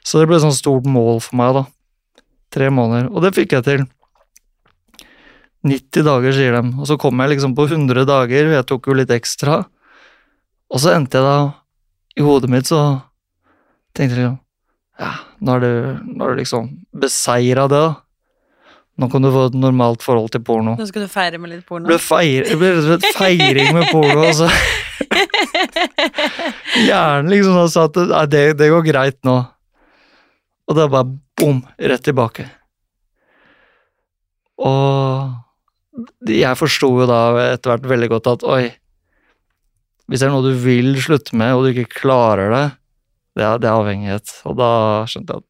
Så det ble et sånt stort mål for meg, da. Tre måneder. Og det fikk jeg til. 90 dager, sier de. Og så kom jeg liksom på 100 dager, jeg tok jo litt ekstra. Og så endte jeg da I hodet mitt så tenkte jeg liksom Ja, nå er du, nå er det liksom beseira det, da. Nå kan du få et normalt forhold til porno. Nå skal du feire med litt porno. Det ble rett og slett feiring med porno, altså. Hjernen liksom da sa at det, det går greit nå. Og det er bare bom, rett tilbake. Og jeg forsto jo da etter hvert veldig godt at oi, hvis det er noe du vil slutte med, og du ikke klarer det, det er, det er avhengighet. Og da skjønte jeg at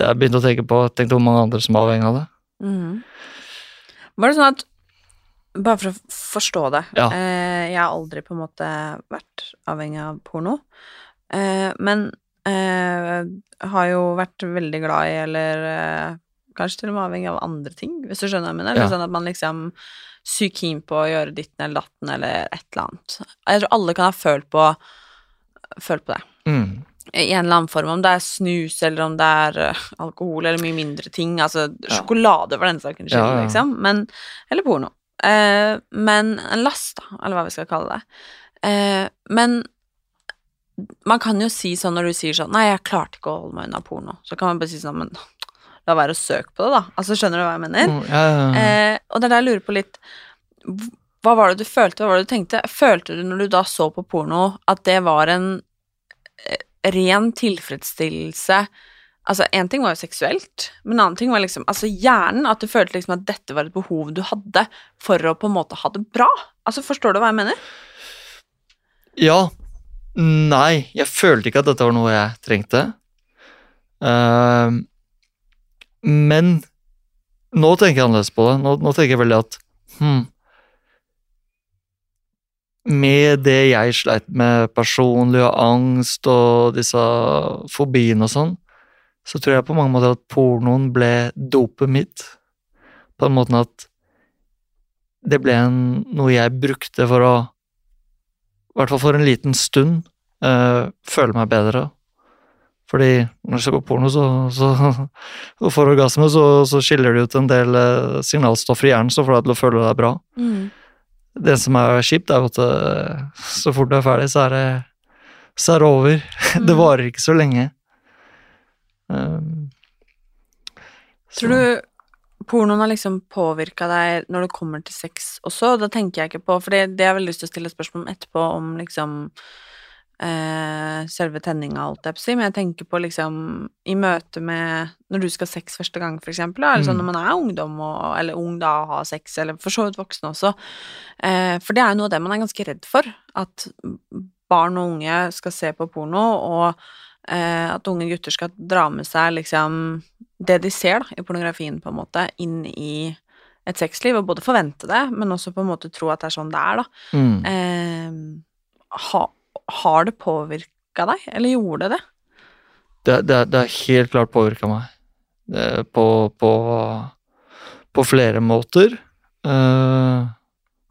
jeg begynte å tenke på, tenkte hvor mange andre som er avhengig av det. Mm. Var det sånn at Bare for å forstå det Ja. eh, Jeg har aldri på en måte vært avhengig av porno. Eh, men eh, har jo vært veldig glad i, eller eh, kanskje til og med avhengig av andre ting, hvis du skjønner hva jeg mener. Ja. Sånn at man liksom sykt keen på å gjøre ditten eller datten eller et eller annet. Jeg tror alle kan ha følt på følt på det. Mm. I en eller annen form, om det er snus eller om det er eh, alkohol eller mye mindre ting. Altså sjokolade for den saken skyld, Ja, ja. liksom. Men, eller porno. Eh, men en last, da, eller hva vi skal kalle det. Eh, men man kan jo si sånn når du sier sånn Nei, jeg klarte ikke å holde meg unna porno. Så kan man bare si sånn Men la være å søke på det, da. Altså, skjønner du hva jeg mener? Mm, ja. Eh, og det er der jeg lurer på litt Hva var det du følte, hva var det du tenkte? Følte du når du da så på porno, at det var en eh, ren tilfredsstillelse Altså, én ting var jo seksuelt, men en annen ting var liksom Altså hjernen, at du følte liksom at dette var et behov du hadde for å på en måte ha det bra. Altså, forstår du hva jeg mener? Ja. Nei, jeg følte ikke at dette var noe jeg trengte. Uh, men nå tenker jeg annerledes på det. Nå, nå tenker jeg veldig at hm, Med det jeg sleit med personlig og angst og disse fobiene og sånn, så tror jeg på mange måter at pornoen ble dopet mitt. På den måten at det ble en, noe jeg brukte for å i hvert fall for en liten stund, øh, føle meg bedre. Fordi når du ser på porno, så, så og får orgasme, så, så skiller det ut en del eh, signalstoffer i hjernen som får deg til å føle deg bra. Det som er kjipt, er at eh, så fort du er ferdig, så er det, så er det over. Det varer ikke så lenge. Um, så- Tror du pornoen har liksom påvirka deg når det kommer til sex også? Da tenker jeg ikke på For det, det har jeg veldig lyst til å stille spørsmål om etterpå, om liksom eh, selve tenninga, alt jeg på si, men jeg tenker på liksom i møte med Når du skal ha sex første gang, for eksempel, da, eller sånn Mm. når man er ungdom, og, eller ung da, og har sex, eller for så vidt voksen også. Eh, for det er jo noe av det man er ganske redd for, at barn og unge skal se på porno, og eh, at unge gutter skal dra med seg liksom det de ser da, i pornografien, på en måte, inn i et sexliv, og både forvente det, men også på en måte tro at det er sånn det er, da. Mm. Eh, ha, har det påvirka deg, eller gjorde det det? Det, har helt klart påvirka meg. Det, på, på, på flere måter. Uh,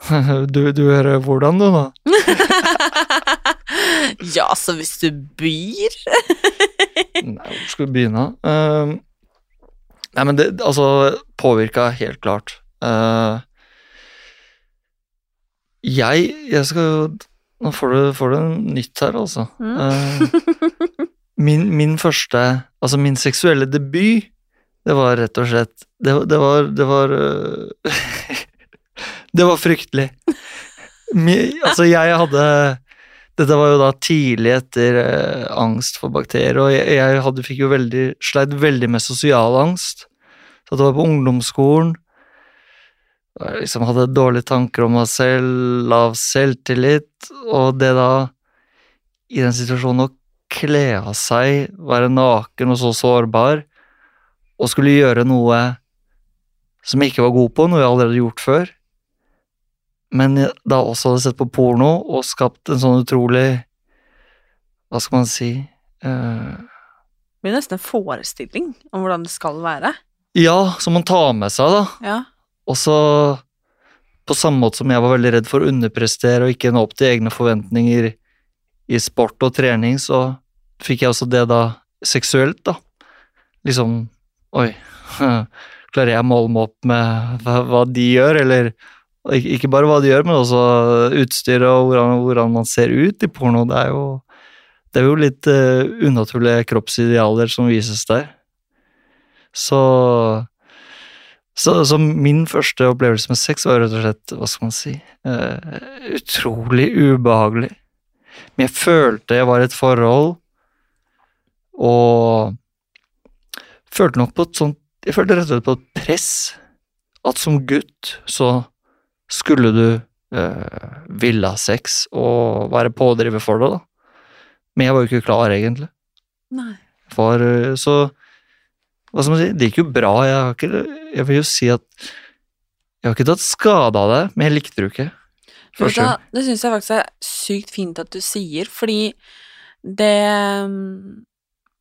du, du hører hvordan, du, nå? ja, så hvis du byr Nei, hvor skal vi begynne? Uh, nei, men det altså påvirka helt klart. Uh, jeg Jeg skal Nå får du, får du nytt her, altså. Mm. Eh, min, min første Altså, min seksuelle debut, det var rett og slett Det, det var Det var øh, Det var fryktelig. Min, altså, jeg hadde Dette var jo da tidlig etter eh, angst for bakterier, og jeg, jeg hadde, fikk jo veldig Sleit veldig med sosial angst. Så det var på ungdomsskolen. Jeg liksom hadde dårlige tanker om meg selv, lav selvtillit, og det da I den situasjonen å kle av seg, være naken og så sårbar, og skulle gjøre noe som jeg ikke var god på, noe jeg allerede hadde gjort før, men jeg da også hadde sett på porno og skapt en sånn utrolig Hva skal man si uh, Det blir nesten en forestilling om hvordan det skal være. Ja, som man tar med seg, da. Ja. Og så På samme måte som jeg var veldig redd for å underprestere og ikke nå opp til egne forventninger i sport og trening, så fikk jeg også det da seksuelt, da. Liksom Oi, klarer jeg å måle meg opp med hva, de gjør, eller ikke bare hva de gjør, men også utstyret og hvordan, hvordan man ser ut i porno. Det er jo, det er jo litt uh, unaturlige kroppsidealer som vises der. Så så, så min første opplevelse med sex var rett og slett, hva skal man si, uh, utrolig ubehagelig. Men jeg følte jeg var i et forhold, og følte nok på et sånt Jeg følte rett og slett på et press. At som gutt så skulle du uh, ville ha sex og være pådriver for det, da. Men jeg var jo ikke klar, egentlig. Nei. For uh, så Hva skal man si? Det gikk jo bra. Jeg, har ikke, jeg vil jo si at Jeg har ikke tatt skade av det, men jeg likte det jo ikke. Første. det syns jeg faktisk er sykt fint at du sier, fordi det mm,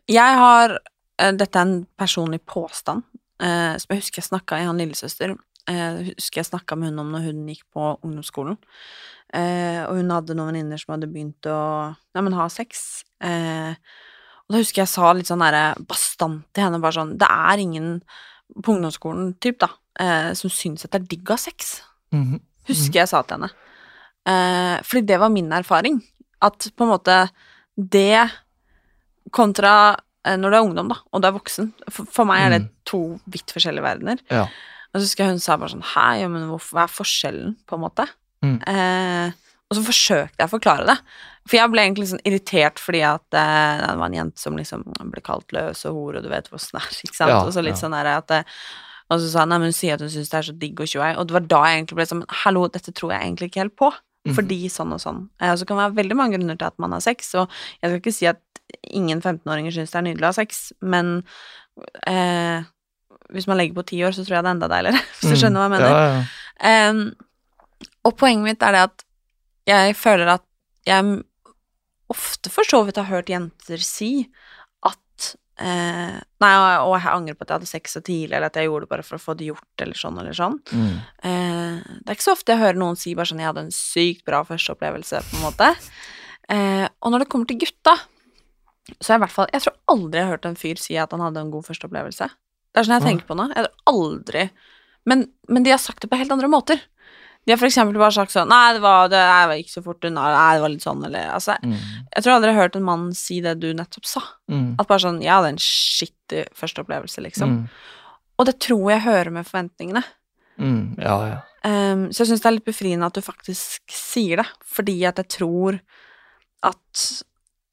Jeg har eh, Dette er en personlig påstand eh, som jeg husker jeg snakka i han lillesøster. Eh, jeg husker jeg snakka med hun om når hun gikk på ungdomsskolen. Eh, og hun hadde noen venninner som hadde begynt å ja, men ha sex. Eh, og da husker jeg sa litt sånn derre bastant til henne, bare sånn Det er ingen på ungdomsskolen, typ, da, eh, som syns at det er digg å ha sex. Mhm. Husker jeg sa til henne. Eh, fordi det var min erfaring. At på en måte det kontra eh, når du er ungdom, da, og du er voksen For, for meg er det Mm. to vidt forskjellige verdener. Ja. Og så husker jeg hun sa bare sånn Hæ, ja, men hvorfor, hva er forskjellen, på en måte? Mm. Eh, og så forsøkte jeg å forklare det. For jeg ble egentlig sånn irritert fordi at eh, det var en jente som liksom ble kalt løs og hore, og du vet hvordan det er, ikke sant? Ja, og så litt ja. sånn der at det, Og så sa hun nei, men hun sier at hun syns det er så digg og tjoei, og det var da jeg egentlig ble sånn Hallo, dette tror jeg egentlig ikke helt på. Mhm. Fordi sånn og sånn. Eh, og så kan det være veldig mange grunner til at man har sex, og jeg skal ikke si at ingen 15-åringer syns det er nydelig å ha sex, men eh, hvis man legger på ti år, så tror jeg det er enda deiligere, hvis du skjønner hva jeg mener. Ja, og poenget mitt er det at jeg føler at jeg ofte for så vidt har hørt jenter si at eh, Nei, og, jeg angrer på at jeg hadde sex så tidlig, eller at jeg gjorde det bare for å få det gjort, eller sånn eller sånn. Mm. Eh, det er ikke så ofte jeg hører noen si bare sånn 'jeg hadde en sykt bra førsteopplevelse', på en måte. Eh, og når det kommer til gutta, så jeg i hvert fall Jeg tror aldri jeg har hørt en fyr si at han hadde en god førsteopplevelse. Det er sånn jeg tenker på nå. Jeg tror aldri men, men de har sagt det på helt andre måter. De har eksempel bare sagt sånn 'Nei, det var, det var ikke så fort unna', 'Nei, det var litt sånn', eller altså Mm. Jeg tror aldri jeg har hørt en mann si det du nettopp sa. Mm. At bare sånn 'Jeg hadde en skittig første opplevelse, liksom. Mm. Og det tror jeg hører med forventningene. Mm. Ja, ja. Um, så jeg syns det er litt befriende at du faktisk sier det, fordi at jeg tror at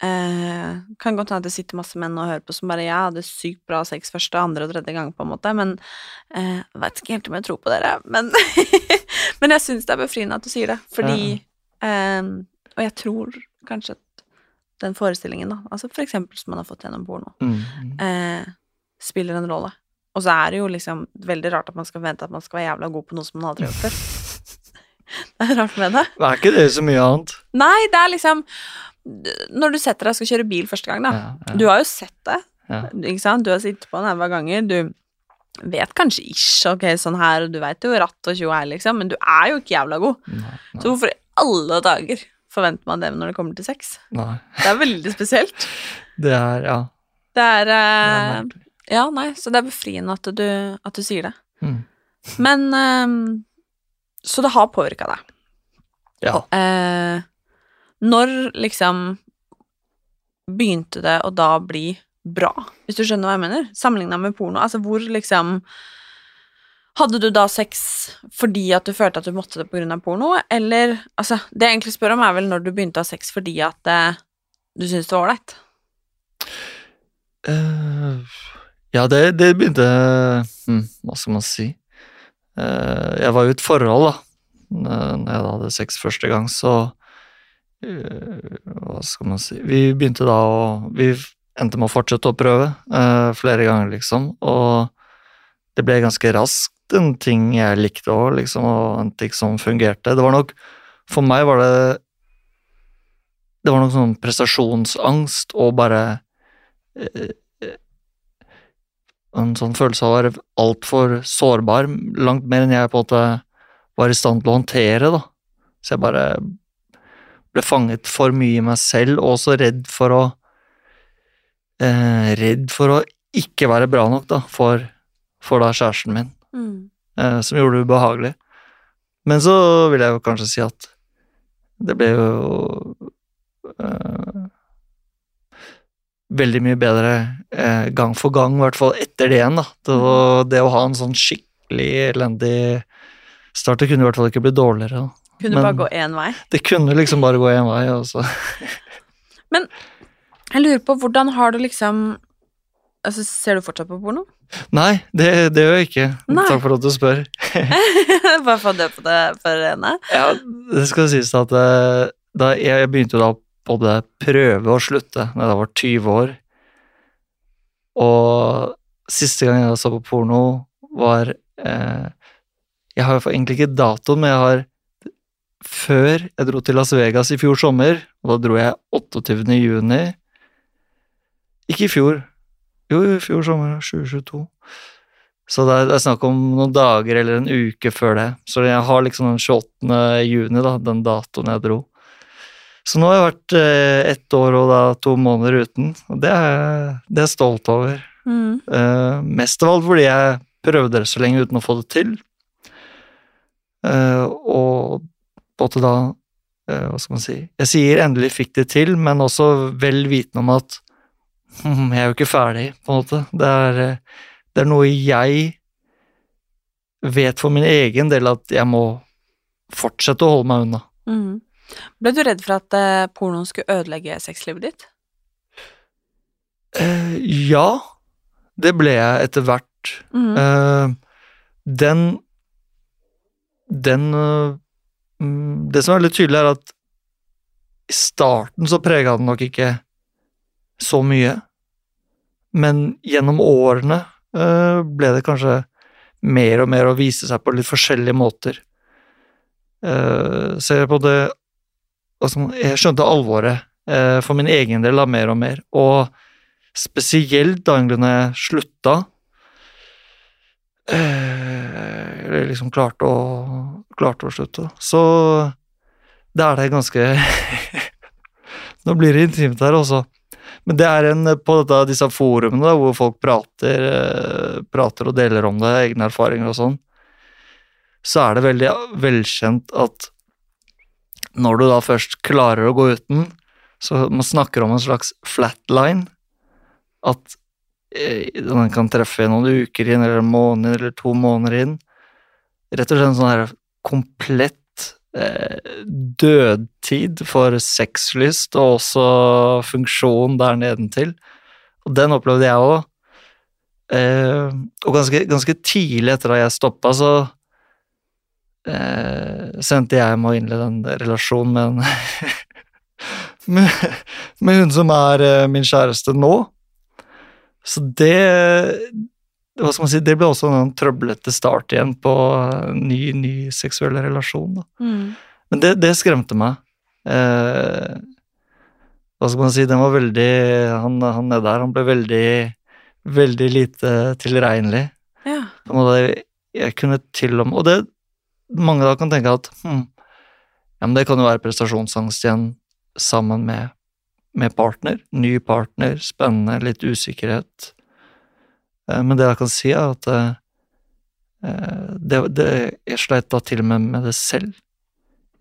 eh, Kan godt hende at det sitter masse menn og hører på som bare Jeg hadde sykt bra sex første, andre og tredje gang, på en måte, men eh, jeg vet ikke helt om jeg tror på dere. Men, men jeg syns det er befriende at du sier det, fordi eh, Og jeg tror kanskje at den forestillingen, da, altså for eksempel som man har fått gjennom porno, Mm. uh, spiller en rolle. Og så er det jo liksom veldig rart at man skal vente at man skal være jævla god på noe som man aldri har gjort før. Det er rart med det. Det er ikke det så mye annet. Nei, det er liksom Når du setter deg og skal kjøre bil første gang, da. Ja, ja. Du har jo sett det, Ja. Du har sittet på den hver ganger. Du vet kanskje ish, ok, sånn her, og du vet jo ratt og tjo her, liksom, men du er jo ikke jævla god. Nei, nei, Så hvorfor i alle dager forventer man det når det kommer til sex? nei. Det er veldig spesielt. Det er Ja. Det er, Det er eh. Ja, nei, så det er befriende at du, at du sier det. Mm. Men ehm, Så det har påvirka deg. Ja. Eh, når liksom begynte det å da bli bra, hvis du skjønner hva jeg mener? Sammenligna med porno. Altså hvor liksom Hadde du da sex fordi at du følte at du måtte det av porno, eller Altså, det jeg egentlig spør om, er vel når du begynte å ha sex fordi at eh, du syntes det var ålreit? Uh, ja, det, det begynte hm, Hva skal man si? Uh, jeg var jo i et forhold, da. Når jeg da hadde sex første gang, så eh, Hva skal man si Vi begynte da å Vi endte med å fortsette å prøve uh, flere ganger, liksom. Og det ble ganske raskt en ting jeg likte òg, liksom, og en ting som fungerte. Det var nok For meg var det Det var nok sånn prestasjonsangst og bare uh, en sånn følelse av å være altfor sårbar, langt mer enn jeg på en måte var i stand til å håndtere, da. Så jeg bare ble fanget for mye i meg selv, og også redd for å eh, Redd for å ikke være bra nok, da, for, for da kjæresten min, eh, som gjorde det ubehagelig. Men så vil jeg jo kanskje si at det ble jo eh, veldig mye bedre eh, gang for gang, i hvert fall etter det igjen. da. Det, var, det å ha en sånn skikkelig elendig start, det kunne i hvert fall ikke bli dårligere. da. Kunne Men- bare gå én vei? Det kunne liksom bare gå én vei, og så Jeg lurer på, hvordan har du liksom Altså, ser du fortsatt på porno? Nei, det, det gjør jeg ikke. Nei. Takk for at du spør. Bare få dø på det for det rene. Ja, det skal sies at eh, da jeg, begynte da både prøve å slutte da jeg var 20 år. Og siste gang jeg så på porno, var eh, Jeg har egentlig ikke datoen, men jeg har Før jeg dro til Las Vegas i fjor sommer, og da dro jeg 28. juni Ikke i fjor. Jo, i fjor sommer, 2022. Så det er, det er snakk om noen dager eller en uke før det. Så jeg har liksom den 28. juni, da, den datoen jeg dro. Så nå har jeg vært eh, ett år og da to måneder uten, og det er, jeg- det er jeg stolt over. Mm. Eh, mest av alt fordi jeg prøvde det så lenge uten å få det til. Eh, og både da eh, Hva skal man si Jeg sier endelig fikk det til, men også vel vitende om at jeg er jo ikke ferdig, på en måte. Det er, eh, det er noe jeg vet for min egen del at jeg må fortsette å holde meg unna. Mm. Ble du redd for at eh, pornoen skulle ødelegge sexlivet ditt? Eh, ja, det ble jeg etter hvert. Mm. Eh, den Den eh, mm, Det som er veldig tydelig, er at i starten så prega den nok ikke så mye, men gjennom årene eh, ble det kanskje mer og mer å vise seg på litt forskjellige måter. Uh, så jeg både det man- Jeg skjønte alvoret eh, for min egen del da, mer og mer, og spesielt da jeg slutta eh, Eller liksom klarte å, klarte å slutte, så da er det ganske Nå blir det intimt her også. Men det er en på dette, disse forumene da, hvor folk prater, eh, prater og deler om det, egne erfaringer og sånn, så er det veldig velkjent at når du da først klarer å gå uten, så man snakker om en slags flatline. At eh, den kan treffe noen uker inn, eller en måned eller to måneder inn. Rett og slett en sånn her komplett eh, dødtid for sexlyst og også funksjon der nedentil. Og den opplevde jeg òg. Eh, og ganske, ganske tidlig etter at jeg stoppa, så eh, sendte jeg meg å innlede en relasjon med en med, med hun som er eh, min kjæreste nå. Så det hva skal man si, det ble også en trøblete start igjen på en ny, ny seksuell relasjon. Mm. Men det, det skremte meg. Eh, hva skal man si, den var veldig Han, han nede der, han ble veldig Veldig lite tilregnelig. Ja. Måte, jeg kunne til og med Og det mange da kan tenke at hm, ja, men det kan jo være prestasjonsangst igjen sammen med, med partner. Ny partner, spennende, litt usikkerhet. Eh, Men det jeg kan si, er at eh, eh, det, det, jeg sleit da til og med med det selv.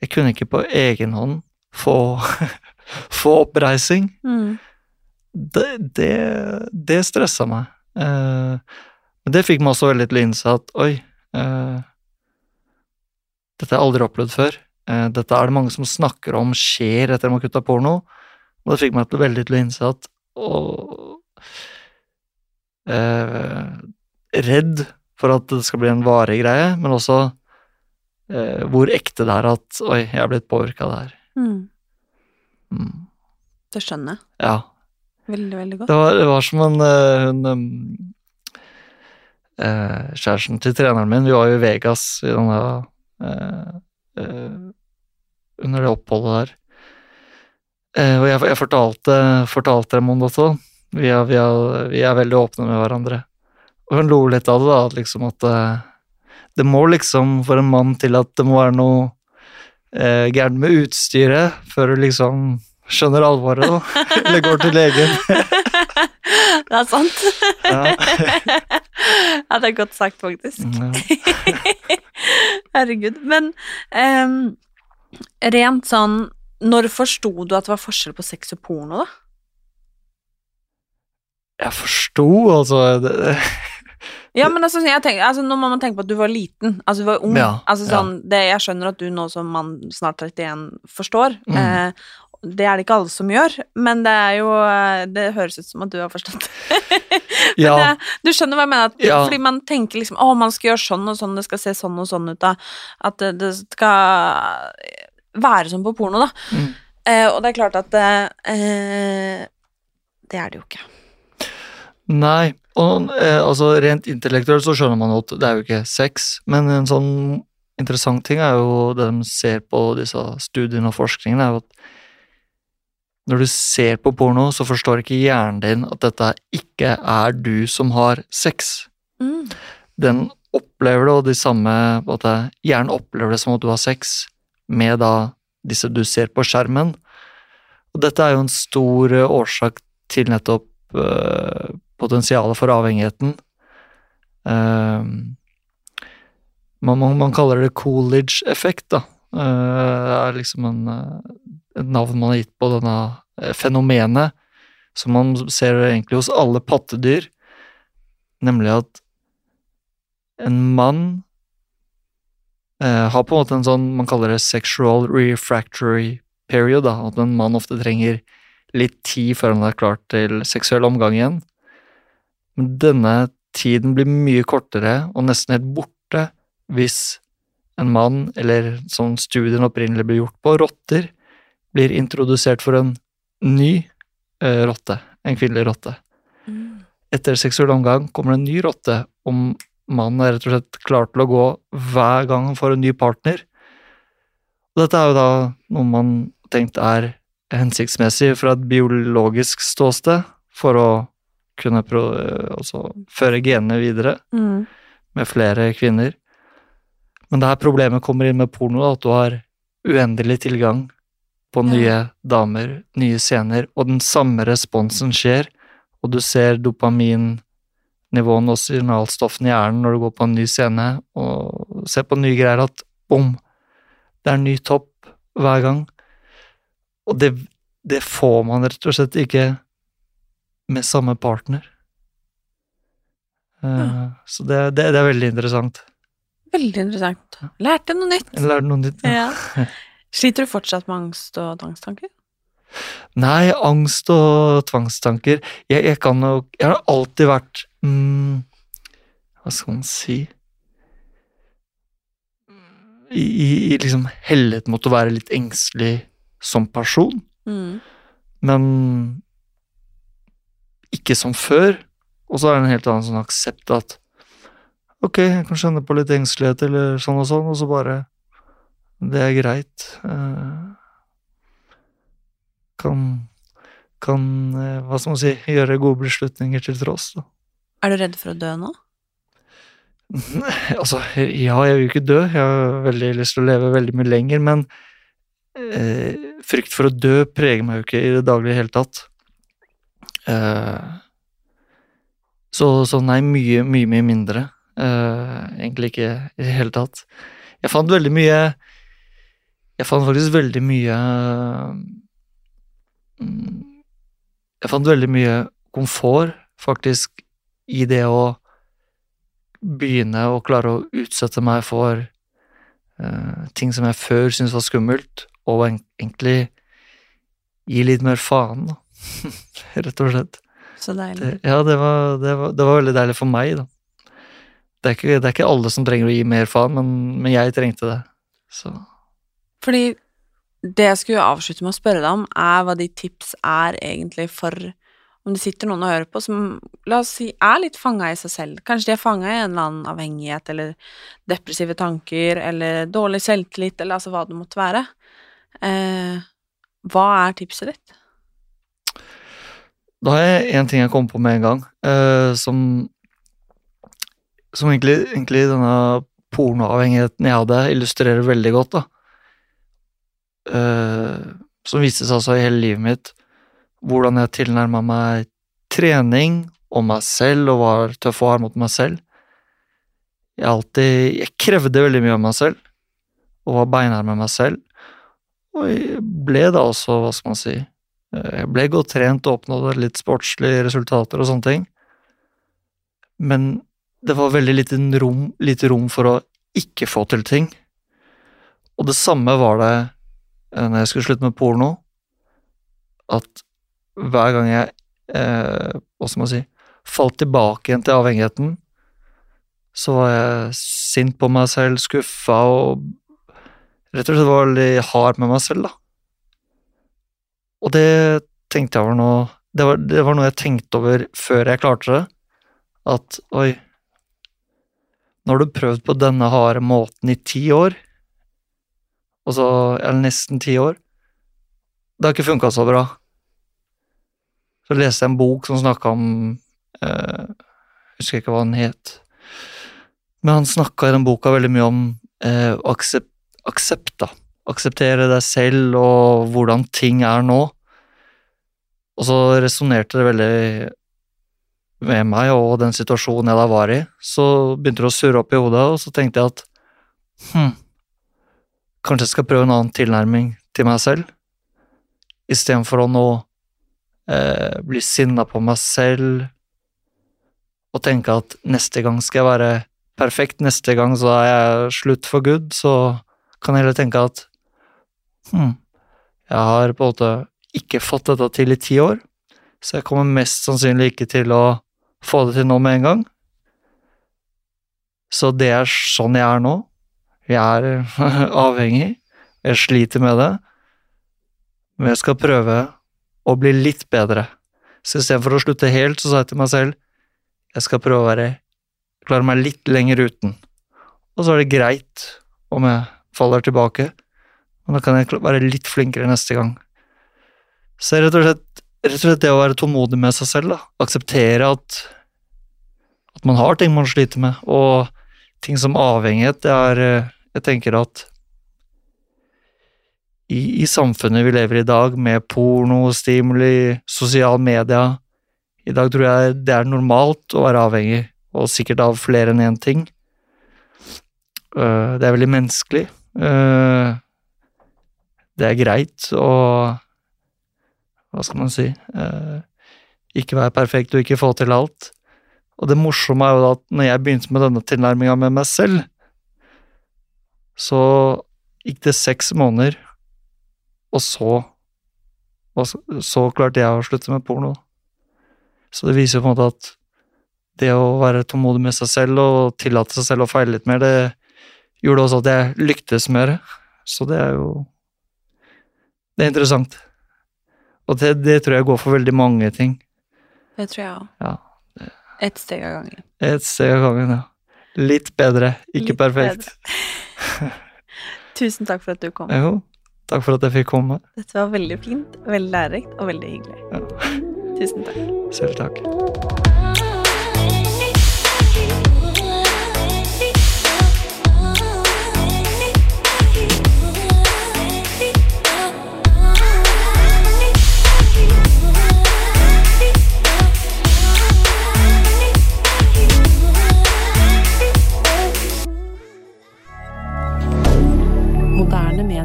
Jeg kunne ikke på egen hånd få, få oppreising. Mm. Det, det, det stressa meg. Men det fikk meg også veldig til å innse at oi eh, Dette har jeg aldri opplevd før. Eh, Dette er det mange som snakker om skjer etter man har kutta porno. Og det fikk meg til veldig til å innse at å, eh, Redd for at det skal bli en varig greie, men også eh, hvor ekte det er at oi, jeg er blitt påvirka av det her. Mm. Mm. Det skjønner jeg. Ja. Veldig, veldig godt. Det var, det var som en eh, hun um, eh, Kjæresten til treneren min, vi var jo i Vegas i denne eh, eh, Under det oppholdet der. Eh, og jeg, jeg fortalte, fortalte dem om det også. Vi er, vi, er, vi er veldig åpne med hverandre. Og hun lo litt av det, da, at liksom at eh, Det må liksom for en mann til at det må være noe eh, gærent med utstyret før du liksom skjønner alvoret, da. Eller går til legen. det er sant. Ja. ja, det er godt sagt, faktisk. Ja. Herregud. Men um, rent sånn Når forsto du at det var forskjell på sex og porno, da? Jeg forsto, altså det, Ja, men altså, tenker, altså, Nå må man tenke på at du var liten, altså du var ung. Ja, altså, sånn, det, jeg skjønner at du nå som mann snart 31 forstår. Mm. Eh, det er det ikke alle som gjør, men det er jo eh, Det høres ut som at du har forstått. Ja. det, du skjønner hva jeg mener? At, Ja. Fordi man tenker liksom Å, man skal gjøre sånn og sånn, det skal se sånn og sånn ut, da. At det, det skal være som på porno, da. Mm. Eh, og det er klart at eh, Det er det jo ikke. Nei, og eh, altså rent intellektuelt så skjønner man jo at det er jo ikke sex, men en sånn interessant ting er jo det de ser på disse studiene og forskningen, er jo at når du ser på porno, så forstår ikke hjernen din at dette ikke er du som har sex. Mm. Den opplever det, og de samme måte, Hjernen opplever det som at du har sex med da disse du ser på skjermen. Og dette er jo en stor eh, årsak til nettopp eh, potensialet for avhengigheten. Uh, man, man, man kaller det Coolidge-effekt, da. Eh, det er liksom en, eh, et navn man har gitt på denne eh, fenomenet, som man ser egentlig hos alle pattedyr, nemlig at en mann uh, har på en måte en sånn man kaller det sexual refractory period, da, at en mann ofte trenger litt tid før han er klar til seksuell omgang igjen. Men denne tiden blir mye kortere og nesten helt borte hvis en mann, eller som studien opprinnelig ble gjort på, rotter, blir introdusert for en ny eh, rotte, en kvinnelig rotte. Etter seksuell omgang kommer det en ny rotte, om mannen er rett og slett klar til å gå hver gang han får en ny partner. Og dette er jo da noe man har tenkt er hensiktsmessig fra et biologisk ståsted, for å kunne eh, altså føre genene videre Mm. med flere kvinner. Men det her problemet kommer inn med porno, da, at du har uendelig tilgang på nye damer, nye scener, og den samme responsen skjer, og du ser dopaminnivåene og signalstoffene i hjernen når du går på en ny scene og ser på nye greier, at bom, det er en ny topp hver gang. Og det, det får man rett og slett ikke med samme partner. Eh, Så det, det, det er veldig interessant. Veldig interessant. Lærte noe nytt. Lærte noe nytt. Ja. Sliter du fortsatt med angst og tvangstanker? Nei, angst og tvangstanker Jeg, jeg kan nok Jeg har alltid vært mm, Hva skal man si I, i, i liksom hellet mot å være litt engstelig som person, Mm. men ikke som før. Og så er det en helt annen sånn aksept at ok, jeg kan kjenne på litt engstelighet eller sånn og sånn, og så bare Det er greit. Eh, kan kan, eh, hva skal man si, gjøre gode beslutninger til tross, da. Er du redd for å dø nå? Altså, ja, jeg vil jo ikke dø, jeg har veldig lyst til å leve veldig mye lenger, men eh, frykt for å dø preger meg jo ikke i det daglige hele tatt. Eh, så, så nei, mye, mye, mye mindre. Eh, egentlig ikke i det hele tatt. Jeg fant veldig mye Jeg fant faktisk veldig mye mm, Jeg fant veldig mye komfort, faktisk, i det å begynne å klare å utsette meg for uh, ting som jeg før syntes var skummelt, og en- egentlig gi litt mer faen. Rett og slett. Så deilig. Det, ja, det var, det, var, det var veldig deilig for meg, da. Det er, ikke, det er ikke alle som trenger å gi mer faen, men, men jeg trengte det. Så Fordi det jeg skulle avslutte med å spørre deg om, er hva de tips er egentlig for om det sitter noen og hører på som, la oss si, er litt fanga i seg selv. Kanskje de er fanga i en eller annen avhengighet, eller depressive tanker, eller dårlig selvtillit, eller altså hva det måtte være. Eh, hva er tipset ditt? Da har jeg en ting jeg kom på med en gang, uh, som Som egentlig, egentlig denne pornoavhengigheten jeg hadde, illustrerer veldig godt. Eh, som viste seg altså i hele livet mitt, hvordan jeg tilnærma meg trening og meg selv, og var tøff og hard mot meg selv. Jeg alltid Jeg krevde veldig mye av meg selv, og var beinhard med meg selv. Og jeg ble da også, hva skal man si, Jeg ble godt trent og oppnådde litt sportslige resultater og sånne ting. Men det var veldig lite rom, lite rom for å ikke få til ting. Og det samme var det eh, når jeg skulle slutte med porno. At hver gang jeg, eh, hva skal man si, falt tilbake igjen til avhengigheten, så var jeg sint på meg selv, skuffa og rett og slett var veldig hard med meg selv, da. Og det tenkte jeg over nå det var, det var noe jeg tenkte over før jeg klarte det. At oi Nå har du prøvd på denne harde måten i ti år, og Eller nesten ti år. Det har ikke funka så bra. Så leste jeg en bok som snakka om eh, husker ikke hva den het. Men han snakka i den boka veldig mye om eh, aksept, aksept, da akseptere deg selv og hvordan ting er nå. Og så resonnerte det veldig med meg og den situasjonen jeg da var i. Så begynte det å surre opp i hodet, og så tenkte jeg at hm, kanskje jeg skal prøve en annen tilnærming til meg selv, istedenfor å nå eh, bli sinna på meg selv og tenke at neste gang skal jeg være perfekt, neste gang så er jeg slutt for good, så kan jeg heller tenke at hm, jeg har på en måte ikke fått dette til i ti år, så jeg kommer mest sannsynlig ikke til å få det til nå med en gang. Så det er sånn jeg er nå. Jeg er avhengig, jeg sliter med det, men jeg skal prøve å bli litt bedre. Så istedenfor å slutte helt, så sa jeg til meg selv jeg skal prøve å være, klare meg litt lenger uten. Og så er det greit om jeg faller tilbake, men da kan jeg være litt flinkere neste gang. Så rett og slett, rett og slett det å være tålmodig med seg selv, da. Akseptere at, at man har ting man sliter med, og ting som avhengighet, det er eh, Jeg tenker at i, i samfunnet vi lever i i dag, med porno, stimuli, sosial media I dag tror jeg det er normalt å være avhengig, og sikkert av flere enn én ting. Øh, Det er veldig menneskelig. Det er greit å Hva skal man si eh, Ikke være perfekt og ikke få til alt. Og det morsomme er jo at når jeg begynte med denne tilnærminga med meg selv, Så gikk det seks måneder, og så og så klarte jeg å slutte med porno. Så det viser jo på en måte at det å være tålmodig med seg selv og tillate seg selv å feile litt mer, det gjorde også at jeg lyktes mer. Så det er jo Det er interessant. Og det, det tror jeg går for veldig mange ting. Det tror jeg òg. Ja. Ett steg av gangen. Et steg av gangen, ja. Litt bedre, ikke Litt perfekt. Tusen takk for at du kom. Jo, takk for at jeg fikk komme. Dette var veldig fint, veldig lærerikt og veldig hyggelig. Tusen takk. Selv takk.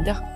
milliardaire